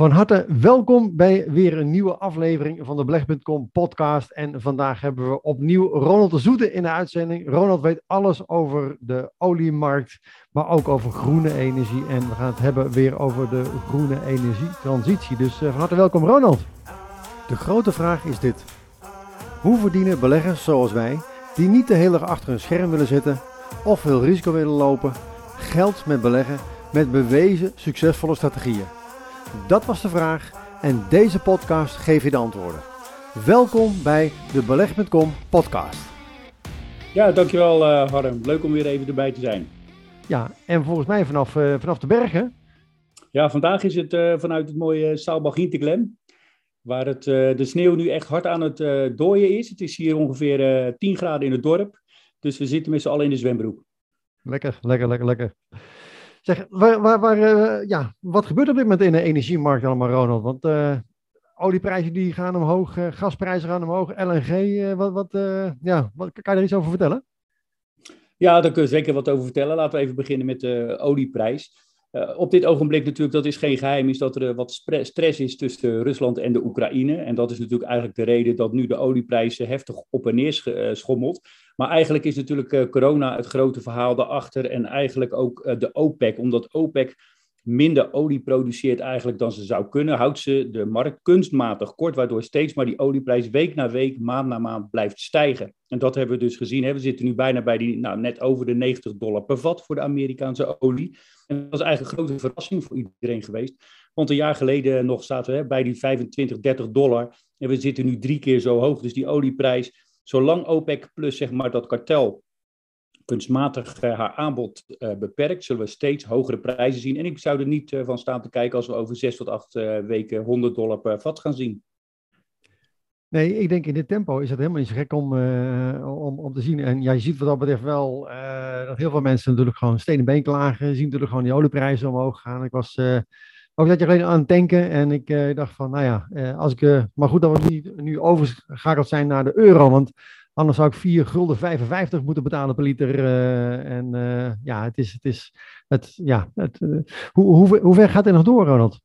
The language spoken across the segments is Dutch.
Van harte welkom bij weer een nieuwe aflevering van de Beleg.com podcast. En vandaag hebben we opnieuw Ronald de Zoete in de uitzending. Ronald weet alles over de oliemarkt, maar ook over groene energie. En we gaan het hebben weer over de groene energietransitie. Dus uh, van harte welkom Ronald. De grote vraag is dit. Hoe verdienen beleggers zoals wij, die niet de hele dag achter een scherm willen zitten of veel risico willen lopen, geld met beleggen met bewezen succesvolle strategieën? Dat was de vraag en deze podcast geeft je de antwoorden. Welkom bij de Beleg.com podcast. Ja, dankjewel uh, Harm. Leuk om weer even erbij te zijn. Ja, en volgens mij vanaf, uh, vanaf de bergen. Ja, vandaag is het uh, vanuit het mooie Saalbach-Hinteglem. Waar het, de sneeuw nu echt hard aan het dooien is. Het is hier ongeveer 10 graden in het dorp. Dus we zitten met z'n allen in de zwembroek. Lekker, lekker, lekker, lekker. Zeg, waar, waar, waar, uh, ja, wat gebeurt er op dit moment in de energiemarkt allemaal, Ronald? Want uh, olieprijzen die gaan omhoog, uh, gasprijzen gaan omhoog, LNG, wat, wat, ja, wat, kan je er iets over vertellen? Ja, daar kun je zeker wat over vertellen. Laten we even beginnen met de olieprijs. Uh, op dit ogenblik natuurlijk, dat is geen geheim, is dat er wat stress is tussen Rusland en de Oekraïne. En dat is natuurlijk eigenlijk de reden dat nu de olieprijs heftig op en neer schommelt. Maar eigenlijk is natuurlijk corona het grote verhaal daarachter en eigenlijk ook de OPEC. Omdat OPEC minder olie produceert eigenlijk dan ze zou kunnen, houdt ze de markt kunstmatig kort, waardoor steeds maar die olieprijs week na week, maand na maand blijft stijgen. En dat hebben we dus gezien. We zitten nu bijna bij die, nou, net over de 90 dollar per vat voor de Amerikaanse olie. En dat is eigenlijk een grote verrassing voor iedereen geweest. Want een jaar geleden nog zaten we bij die 25, 30 dollar. En we zitten nu drie keer zo hoog. Dus die olieprijs, zolang OPEC plus zeg maar dat kartel kunstmatig uh, haar aanbod uh, beperkt, zullen we steeds hogere prijzen zien. En ik zou er niet uh, van staan te kijken als we over zes tot acht weken 100 dollar per vat gaan zien. Nee, ik denk in dit tempo is het helemaal niet zo gek om, om, om te zien. En ja, je ziet wat dat betreft wel dat heel veel mensen natuurlijk gewoon steen en been klagen. Je ziet natuurlijk gewoon die olieprijzen omhoog gaan. Ik was ook dat je alleen aan het tanken en ik dacht van, nou ja, als ik, maar goed dat we nu, nu overgeschakeld zijn naar de euro, want Anders zou ik 4 gulden 55 moeten betalen per liter. Uh, en uh, ja, het is, het is, het, ja, het, uh, hoe, hoe, hoe ver gaat dit nog door, Ronald?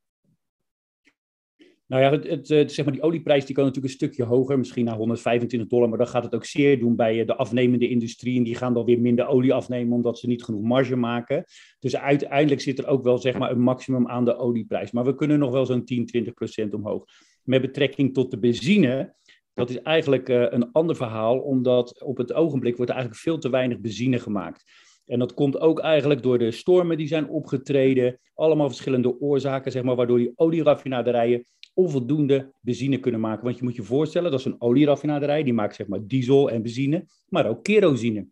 Nou ja, het, het, zeg maar die olieprijs die kan natuurlijk een stukje hoger, misschien naar 125 dollar, maar dan gaat het ook zeer doen bij de afnemende industrie. En die gaan dan weer minder olie afnemen omdat ze niet genoeg marge maken. Dus uiteindelijk zit er ook wel zeg maar, een maximum aan de olieprijs. Maar we kunnen nog wel zo'n 10, 20 procent omhoog. Met betrekking tot de benzine dat is eigenlijk uh, een ander verhaal, omdat op het ogenblik wordt eigenlijk veel te weinig benzine gemaakt. En dat komt ook eigenlijk door de stormen die zijn opgetreden. Allemaal verschillende oorzaken, zeg maar, waardoor die olieraffinaderijen onvoldoende benzine kunnen maken. Want je moet je voorstellen, dat is een olieraffinaderij, die maakt zeg maar diesel en benzine, maar ook kerosine.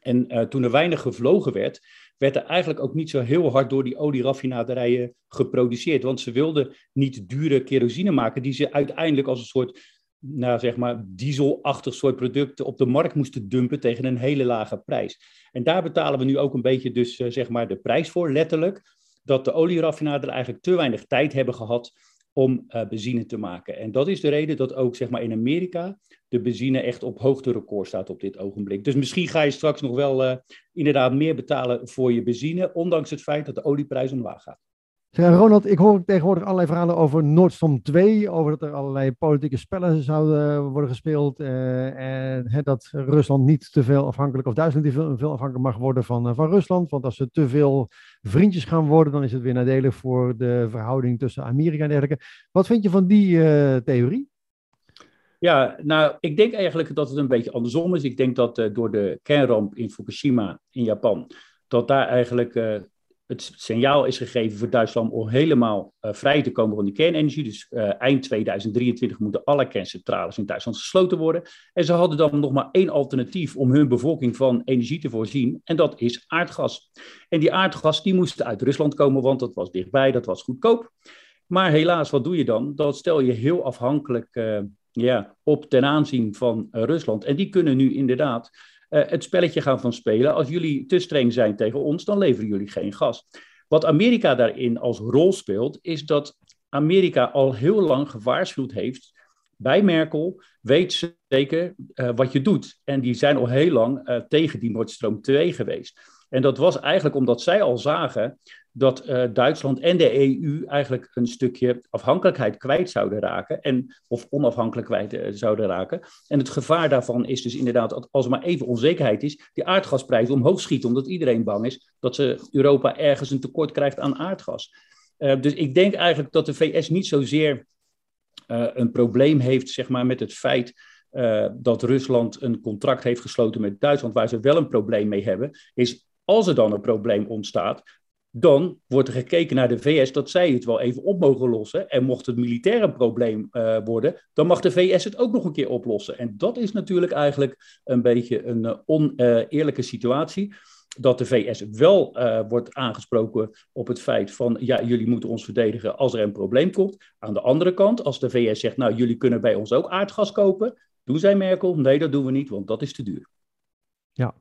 En uh, toen er weinig gevlogen werd, werd er eigenlijk ook niet zo heel hard door die olieraffinaderijen geproduceerd. Want ze wilden niet dure kerosine maken, die ze uiteindelijk als een soort nou, zeg maar, dieselachtig soort producten op de markt moesten dumpen tegen een hele lage prijs. En daar betalen we nu ook een beetje dus, uh, zeg maar, de prijs voor, letterlijk. Dat de olieraffinader eigenlijk te weinig tijd hebben gehad om uh, benzine te maken. En dat is de reden dat ook zeg maar, in Amerika de benzine echt op hoogterecord staat op dit ogenblik. Dus misschien ga je straks nog wel uh, inderdaad meer betalen voor je benzine, ondanks het feit dat de olieprijs omlaag gaat. Ronald, ik hoor tegenwoordig allerlei verhalen over Nord Stream 2, over dat er allerlei politieke spellen zouden worden gespeeld uh, en dat Rusland niet te veel afhankelijk, of Duitsland niet veel, veel afhankelijk mag worden van, uh, van Rusland, want als ze te veel vriendjes gaan worden, dan is het weer nadelig voor de verhouding tussen Amerika en dergelijke. Wat vind je van die uh, theorie? Ja, nou, ik denk eigenlijk dat het een beetje andersom is. Ik denk dat door de kernramp in Fukushima in Japan, dat daar eigenlijk het signaal is gegeven voor Duitsland om helemaal uh, vrij te komen van die kernenergie. Dus uh, eind 2023 moeten alle kerncentrales in Duitsland gesloten worden. En ze hadden dan nog maar één alternatief om hun bevolking van energie te voorzien. En dat is aardgas. En die aardgas die moest uit Rusland komen, want dat was dichtbij, dat was goedkoop. Maar helaas, wat doe je dan? Dat stel je heel afhankelijk uh, ja, op ten aanzien van Rusland. En die kunnen nu inderdaad het spelletje gaan van spelen. Als jullie te streng zijn tegen ons, dan leveren jullie geen gas. Wat Amerika daarin als rol speelt, is dat Amerika al heel lang gewaarschuwd heeft bij Merkel, weet zeker uh, wat je doet. En die zijn al heel lang uh, tegen die Nord Stream 2 geweest. En dat was eigenlijk omdat zij al zagen dat uh, Duitsland en de EU eigenlijk een stukje afhankelijkheid kwijt zouden raken, en, of onafhankelijkheid uh, zouden raken. En het gevaar daarvan is dus inderdaad, dat als er maar even onzekerheid is, die aardgasprijzen omhoog schieten, omdat iedereen bang is dat ze Europa ergens een tekort krijgt aan aardgas. Uh, dus ik denk eigenlijk dat de VS niet zozeer een probleem heeft zeg maar, met het feit dat Rusland een contract heeft gesloten met Duitsland, waar ze wel een probleem mee hebben, is als er dan een probleem ontstaat, dan wordt er gekeken naar de VS dat zij het wel even op mogen lossen. En mocht het militair een probleem uh, worden, dan mag de VS het ook nog een keer oplossen. En dat is natuurlijk eigenlijk een beetje een uh, oneerlijke situatie. Dat de VS wel uh, wordt aangesproken op het feit van, ja, jullie moeten ons verdedigen als er een probleem komt. Aan de andere kant, als de VS zegt, nou, jullie kunnen bij ons ook aardgas kopen, doen zij Merkel, nee, dat doen we niet, want dat is te duur. Ja.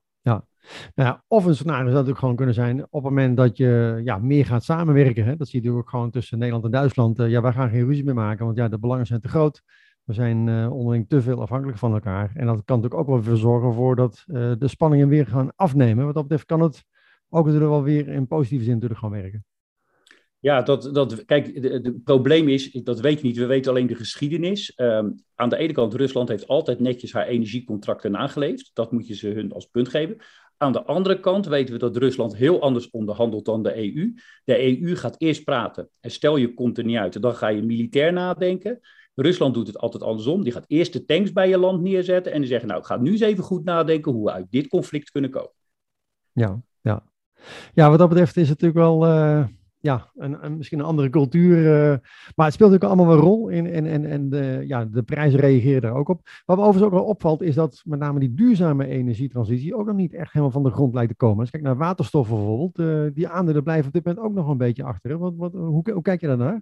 Nou of een scenario zou natuurlijk gewoon kunnen zijn op het moment dat je ja, meer gaat samenwerken. Hè, dat zie je natuurlijk ook gewoon tussen Nederland en Duitsland. Uh, ja, wij gaan geen ruzie meer maken, want ja, de belangen zijn te groot. We zijn uh, onderling te veel afhankelijk van elkaar. En dat kan natuurlijk ook wel weer zorgen voor dat uh, de spanningen weer gaan afnemen. Wat dat betreft kan het ook natuurlijk wel weer in positieve zin natuurlijk gaan werken. Ja, dat, dat, kijk, het probleem is, dat weet je niet, we weten alleen de geschiedenis. Um, aan de ene kant, Rusland heeft altijd netjes haar energiecontracten nageleefd. Dat moet je ze hun als punt geven. Aan de andere kant weten we dat Rusland heel anders onderhandelt dan de EU. De EU gaat eerst praten. En stel je komt er niet uit, dan ga je militair nadenken. Rusland doet het altijd andersom. Die gaat eerst de tanks bij je land neerzetten en die zeggen, nou, ga nu eens even goed nadenken hoe we uit dit conflict kunnen komen. Ja, ja. Ja, wat dat betreft is het natuurlijk wel... Uh ja, een, misschien een andere cultuur. Uh, maar het speelt natuurlijk allemaal een rol in. En, en, en de, ja, de prijzen reageren daar ook op. Wat me overigens ook wel opvalt, is dat met name die duurzame energietransitie ook nog niet echt helemaal van de grond lijkt te komen. Als kijk naar waterstof bijvoorbeeld, uh, die aandelen blijven op dit moment ook nog een beetje achter. Wat, wat, hoe, hoe kijk je daar naar?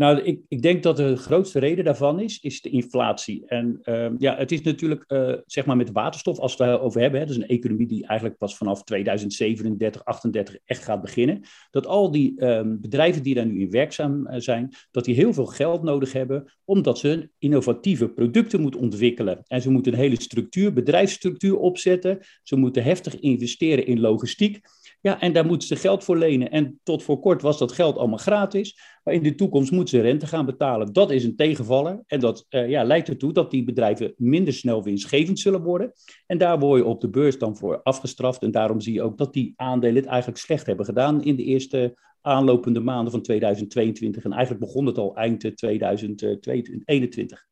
Nou, ik, ik denk dat de grootste reden daarvan is, is de inflatie. En uh, ja, het is natuurlijk, uh, zeg maar met waterstof, als we het over hebben, hè, dat is een economie die eigenlijk pas vanaf 2037, 38 echt gaat beginnen. Dat al die um, bedrijven die daar nu in werkzaam uh, zijn, dat die heel veel geld nodig hebben, omdat ze innovatieve producten moeten ontwikkelen. En ze moeten een hele structuur, bedrijfsstructuur opzetten. Ze moeten heftig investeren in logistiek. Ja, en daar moeten ze geld voor lenen. En tot voor kort was dat geld allemaal gratis. Maar in de toekomst moeten ze rente gaan betalen. Dat is een tegenvaller. En dat uh, ja, leidt ertoe dat die bedrijven minder snel winstgevend zullen worden. En daar word je op de beurs dan voor afgestraft. En daarom zie je ook dat die aandelen het eigenlijk slecht hebben gedaan in de eerste aanlopende maanden van 2022. En eigenlijk begon het al eind 2021.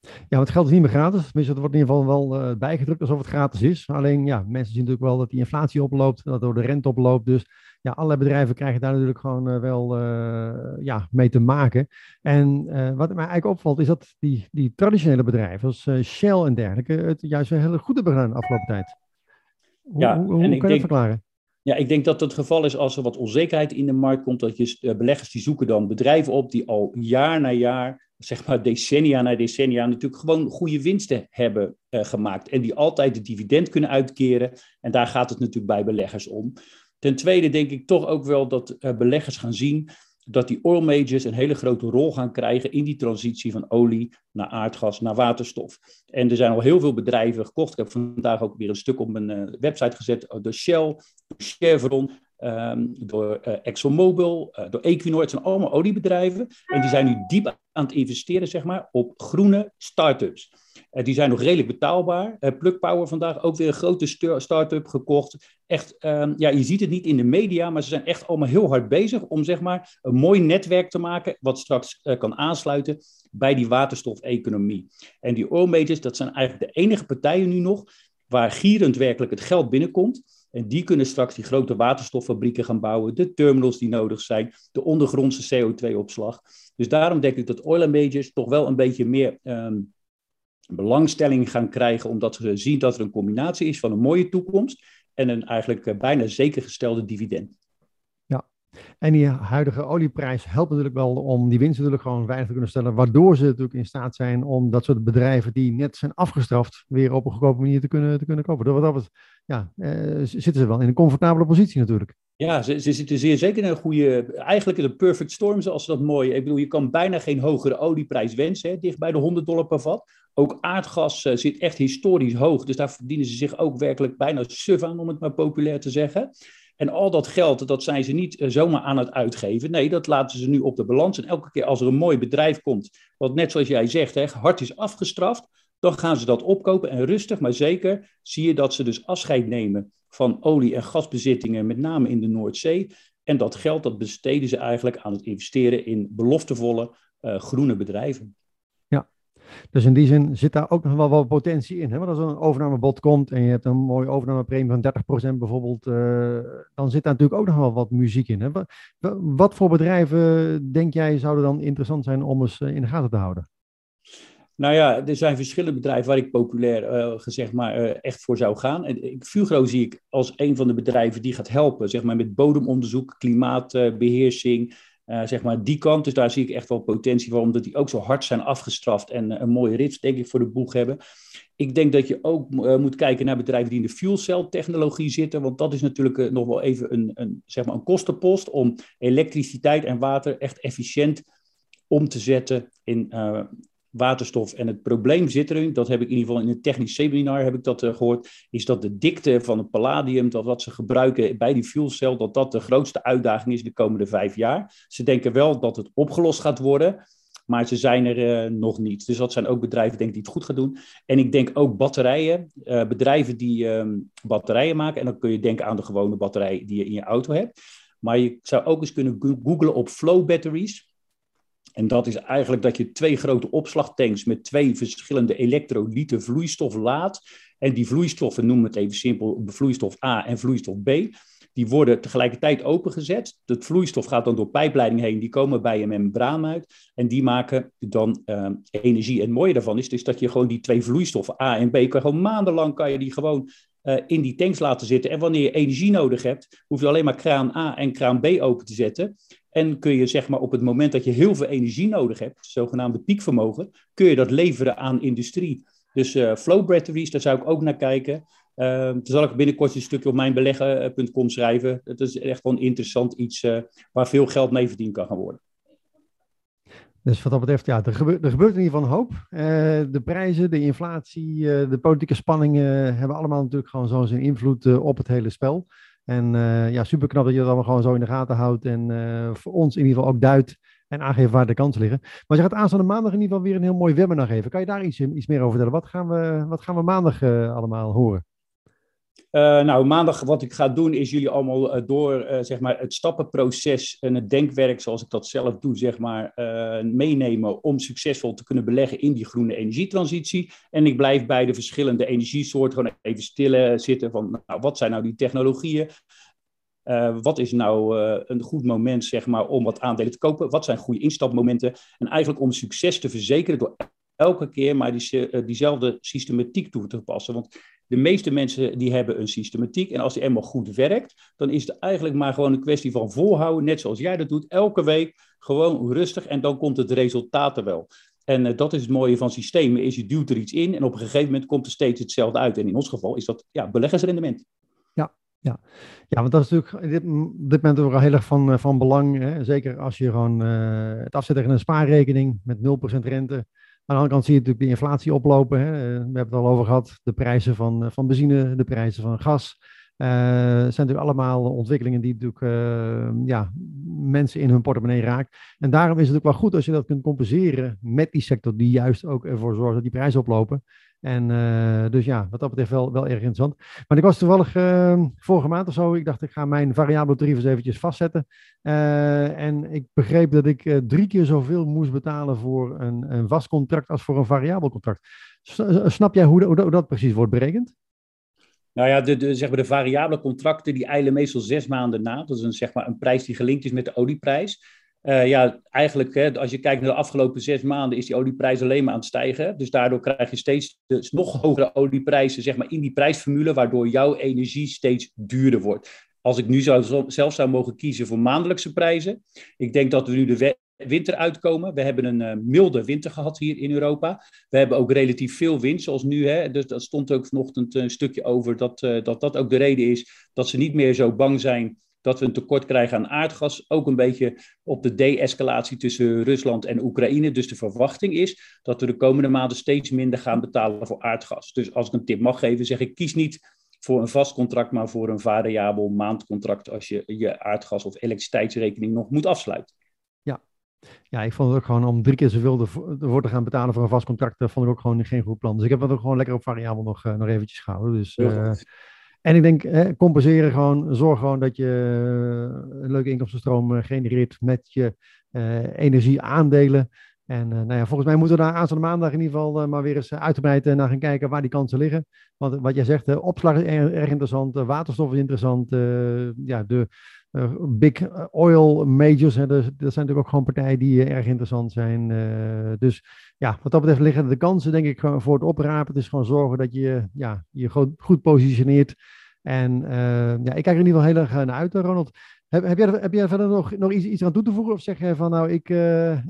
Ja, want het geld is niet meer gratis. Tenminste, het wordt in ieder geval wel uh, bijgedrukt alsof het gratis is. Alleen, ja, mensen zien natuurlijk wel dat die inflatie oploopt, dat er de rente oploopt. Dus ja, allerlei bedrijven krijgen daar natuurlijk gewoon uh, wel uh, ja, mee te maken. En wat mij eigenlijk opvalt, is dat die, die traditionele bedrijven, zoals Shell en dergelijke, het juist heel goed hebben gedaan de afgelopen tijd. Hoe, ja, hoe, hoe kan je denk... dat verklaren? Ja, ik denk dat het geval is als er wat onzekerheid in de markt komt, dat je beleggers die zoeken dan bedrijven op die al jaar na jaar zeg maar decennia na decennia natuurlijk gewoon goede winsten hebben uh, gemaakt. En die altijd de dividend kunnen uitkeren. En daar gaat het natuurlijk bij beleggers om. Ten tweede denk ik toch ook wel dat uh, beleggers gaan zien dat die oil majors een hele grote rol gaan krijgen in die transitie van olie naar aardgas, naar waterstof. En er zijn al heel veel bedrijven gekocht. Ik heb vandaag ook weer een stuk op mijn uh, website gezet. De Shell, Chevron, Um, door uh, ExxonMobil, uh, door Equinor. Het zijn allemaal oliebedrijven. En die zijn nu diep aan het investeren zeg maar, op groene start-ups. Uh, die zijn nog redelijk betaalbaar. Plug Power vandaag ook weer een grote start-up gekocht. Echt, um, ja, je ziet het niet in de media, maar ze zijn echt allemaal heel hard bezig om zeg maar, een mooi netwerk te maken. Wat straks kan aansluiten bij die waterstofeconomie. En die oil dat zijn eigenlijk de enige partijen nu nog waar gierend werkelijk het geld binnenkomt. En die kunnen straks die grote waterstoffabrieken gaan bouwen, de terminals die nodig zijn, de ondergrondse CO2-opslag. Dus daarom denk ik dat oil and majors toch wel een beetje meer um, belangstelling gaan krijgen, omdat ze zien dat er een combinatie is van een mooie toekomst en een eigenlijk uh, bijna zeker gestelde dividend. En die huidige olieprijs helpt natuurlijk wel om die winst natuurlijk gewoon weinig te kunnen stellen, waardoor ze natuurlijk in staat zijn om dat soort bedrijven die net zijn afgestraft, weer op een goedkope manier te kunnen, te kunnen kopen. Dat, dat was, ja, uh, zitten ze wel in een comfortabele positie natuurlijk. Ja, ze, ze zitten zeer zeker in een goede, eigenlijk in een perfect storm, zoals ze dat mooi. Ik bedoel, je kan bijna geen hogere olieprijs wensen, hè, dicht bij de 100 dollar per vat. Ook aardgas uh, zit echt historisch hoog, dus daar verdienen ze zich ook werkelijk bijna suf aan, om het maar populair te zeggen. En al dat geld, dat zijn ze niet uh, zomaar aan het uitgeven. Nee, dat laten ze nu op de balans. En elke keer als er een mooi bedrijf komt, wat net zoals jij zegt, hè, hard is afgestraft, dan gaan ze dat opkopen. En rustig, maar zeker, zie je dat ze dus afscheid nemen van olie- en gasbezittingen, met name in de Noordzee. En dat geld, dat besteden ze eigenlijk aan het investeren in beloftevolle uh, groene bedrijven. Dus in die zin zit daar ook nog wel wat potentie in. Hè? Want als er een overnamebod komt en je hebt een mooie overnamepremie van 30% bijvoorbeeld, uh, dan zit daar natuurlijk ook nog wel wat muziek in. Hè? Wat, voor bedrijven denk jij zouden dan interessant zijn om eens eh, in de gaten te houden? Nou ja, er zijn verschillende bedrijven waar ik populair uh, gezegd maar echt voor zou gaan. En Fugro zie ik als een van de bedrijven die gaat helpen, zeg maar met bodemonderzoek, klimaatbeheersing, uh, zeg maar die kant. Dus daar zie ik echt wel potentie voor, omdat die ook zo hard zijn afgestraft en uh, een mooie rits, denk ik, voor de boeg hebben. Ik denk dat je ook uh, moet kijken naar bedrijven die in de fuel cell technologie zitten, want dat is natuurlijk nog wel even een, een, zeg maar een kostenpost om elektriciteit en water echt efficiënt om te zetten in waterstof. En het probleem zit erin, dat heb ik in ieder geval in een technisch seminar heb ik dat uh, gehoord, is dat de dikte van het palladium, dat wat ze gebruiken bij die fuelcel, dat dat de grootste uitdaging is de komende vijf jaar. Ze denken wel dat het opgelost gaat worden, maar ze zijn er uh, nog niet. Dus dat zijn ook bedrijven denk ik, die het goed gaan doen. En ik denk ook batterijen, uh, bedrijven die um, batterijen maken. En dan kun je denken aan de gewone batterij die je in je auto hebt. Maar je zou ook eens kunnen googlen op flow batteries. En dat is eigenlijk dat je twee grote opslagtanks met twee verschillende elektrolyten vloeistof laat. En die vloeistoffen, noemen het even simpel, vloeistof A en vloeistof B, die worden tegelijkertijd opengezet. Het vloeistof gaat dan door pijpleiding heen, die komen bij een membraan uit en die maken dan uh, energie. En het mooie daarvan is dus dat je gewoon die twee vloeistoffen A en B, kan gewoon maandenlang kan je die gewoon uh, in die tanks laten zitten. En wanneer je energie nodig hebt, hoef je alleen maar kraan A en kraan B open te zetten. En kun je zeg maar op het moment dat je heel veel energie nodig hebt, zogenaamde piekvermogen, kun je dat leveren aan industrie. Dus uh, flow batteries, daar zou ik ook naar kijken. Uh, zal ik binnenkort een stukje op mijn beleggen.com schrijven. Het is echt wel een interessant iets waar veel geld mee verdiend kan gaan worden. Dus wat dat betreft, ja, er gebeurt, er gebeurt in ieder geval een hoop. Uh, de prijzen, de inflatie, de politieke spanningen hebben allemaal natuurlijk gewoon zo zijn invloed op het hele spel. En ja, super knap dat je dat allemaal gewoon zo in de gaten houdt. En voor ons in ieder geval ook duidt en aangeeft waar de kansen liggen. Maar je gaat aanstaande maandag in ieder geval weer een heel mooi webinar geven. Kan je daar iets, iets meer over vertellen? Wat gaan we, wat gaan we maandag allemaal horen? Uh, nou, maandag wat ik ga doen is jullie allemaal uh, door uh, zeg maar het stappenproces en het denkwerk zoals ik dat zelf doe, zeg maar, meenemen om succesvol te kunnen beleggen in die groene energietransitie. En ik blijf bij de verschillende energiesoorten gewoon even stil zitten van, nou, wat zijn nou die technologieën? wat is nou een goed moment zeg maar, om wat aandelen te kopen? Wat zijn goede instapmomenten? En eigenlijk om succes te verzekeren door elke keer maar die, diezelfde systematiek toe te passen. Want de meeste mensen die hebben een systematiek. En als die eenmaal goed werkt, dan is het eigenlijk maar gewoon een kwestie van volhouden. Net zoals jij dat doet, elke week gewoon rustig. En dan komt het resultaat er wel. En uh, dat is het mooie van systemen, is je duwt er iets in en op een gegeven moment komt er steeds hetzelfde uit. En in ons geval is dat ja, beleggersrendement. Ja, ja. ja, want dat is natuurlijk dit, dit moment ook heel erg van, eh, van belang. Hè? Zeker als je gewoon uh, het afzet tegen een spaarrekening met 0% rente aan de andere kant zie je natuurlijk de inflatie oplopen. Hè. Eh, we hebben het al over gehad. De prijzen van, eh, van benzine, de prijzen van gas. Uh, zijn natuurlijk allemaal ontwikkelingen die natuurlijk ja, mensen in hun portemonnee raakt. En daarom is het ook wel goed als je dat kunt compenseren met die sector die juist ook ervoor zorgt dat die prijzen oplopen. En uh, dus ja, wat dat betreft wel, wel erg interessant. Maar ik was toevallig uh, vorige maand of zo, ik dacht ik ga mijn variabele tarief eventjes vastzetten. Uh, en ik begreep dat ik drie keer zoveel moest betalen voor een, een vast contract als voor een variabel contract. Snap jij hoe dat precies wordt berekend? Nou ja, de, de, zeg maar de variabele contracten die eilen meestal zes maanden na. Dat is een, zeg maar, een prijs die gelinkt is met de olieprijs. Uh, ja, eigenlijk, hè, als je kijkt naar de afgelopen zes maanden, is die olieprijs alleen maar aan het stijgen. Dus daardoor krijg je steeds nog hogere olieprijzen zeg maar, in die prijsformule, waardoor jouw energie steeds duurder wordt. als ik nu zou, zelf zou mogen kiezen voor maandelijkse prijzen. Ik denk dat we nu de winter uitkomen. We hebben een uh, milde winter gehad hier in Europa. We hebben ook relatief veel wind, zoals nu. Hè? Dus dat stond ook vanochtend een stukje over dat, uh, dat dat ook de reden is dat ze niet meer zo bang zijn dat we een tekort krijgen aan aardgas. Ook een beetje op de de-escalatie tussen Rusland en Oekraïne. Dus de verwachting is dat we de komende maanden steeds minder gaan betalen voor aardgas. Dus als ik een tip mag geven, zeg ik kies niet voor een vast contract, maar voor een variabel maandcontract als je je aardgas- of elektriciteitsrekening nog moet afsluiten. Ja. Ja, ik vond het ook gewoon om drie keer zoveel ervoor te gaan betalen voor een vast contract, dat vond ik ook gewoon geen goed plan. Dus ik heb het ook gewoon lekker op variabel nog, uh, nog eventjes gehouden. Dus, uh, en ik denk, hè, compenseren gewoon, zorg gewoon dat je eh, een leuke inkomstenstroom genereert met je energieaandelen. En uh, nou ja, volgens mij moeten we daar aanstaande maandag in ieder geval uh, maar weer eens uitgebreid uh, naar gaan kijken waar die kansen liggen. Want wat jij zegt, opslag is erg, erg interessant, waterstof is interessant, ja, de big oil majors, hè, dat zijn natuurlijk ook gewoon partijen die erg interessant zijn. dus ja, wat dat betreft liggen de kansen denk ik voor het oprapen. Het is gewoon zorgen dat je ja, je goed, goed positioneert. En ja, ik kijk er in ieder geval heel erg naar uit, Ronald. Heb, heb, jij, heb jij verder nog, nog iets, iets aan toe te voegen? Of zeg je van nou, ik,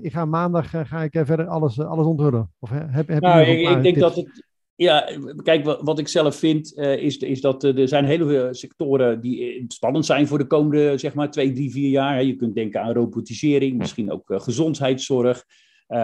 ik ga maandag ga ik verder alles, alles onthullen? Of heb, heb nou, ik, ik denk dat het. Ja, kijk, wat, ik zelf vind, is, is dat er zijn hele sectoren die spannend zijn voor de komende, zeg maar, twee, drie, vier jaar. Je kunt denken aan robotisering, misschien ook gezondheidszorg.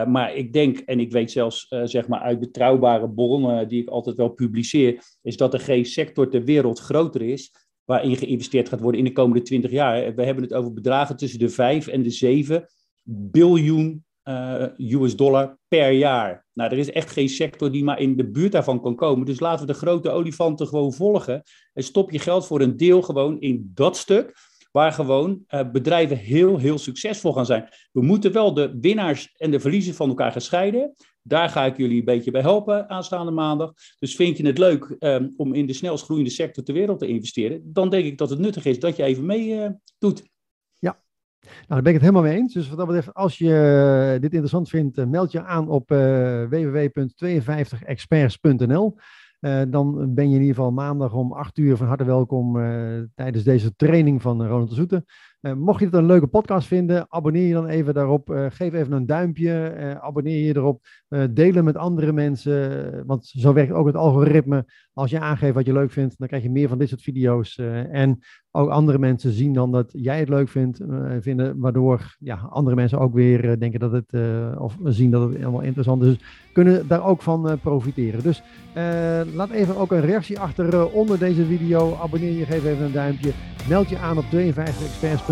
maar ik denk, en ik weet zelfs zeg maar uit betrouwbare bronnen die ik altijd wel publiceer, is dat er geen sector ter wereld groter is waarin geïnvesteerd gaat worden in de komende 20 jaar. We hebben het over bedragen tussen de 5 en de 7 biljoen uh, US dollar per jaar. Nou, er is echt geen sector die maar in de buurt daarvan kan komen. Dus laten we de grote olifanten gewoon volgen. En stop je geld voor een deel gewoon in dat stuk. Waar gewoon uh, bedrijven heel, heel succesvol gaan zijn. We moeten wel de winnaars en de verliezers van elkaar gescheiden. Daar ga ik jullie een beetje bij helpen aanstaande maandag. Dus vind je het leuk um, om in de snelst groeiende sector ter wereld te investeren, dan denk ik dat het nuttig is dat je even mee uh, doet. Nou, daar ben ik het helemaal mee eens. Dus wat dat betreft, als je uh, dit interessant vindt, uh, meld je aan op www.52experts.nl. dan ben je in ieder geval maandag om 8 uur van harte welkom tijdens deze training van Ronald de Zoete. Uh, mocht je het een leuke podcast vinden, abonneer je dan even daarop. Uh, geef even een duimpje. Uh, abonneer je erop. delen met andere mensen. want zo werkt ook het algoritme. Als je aangeeft wat je leuk vindt, dan krijg je meer van dit soort video's. en ook andere mensen zien dan dat jij het leuk vindt, vinden, waardoor ja, andere mensen ook weer denken dat het, of zien dat het helemaal interessant is. Dus kunnen daar ook van profiteren. Dus laat even ook een reactie achter onder deze video. Abonneer je, geef even een duimpje. Meld je aan op 52experts.nl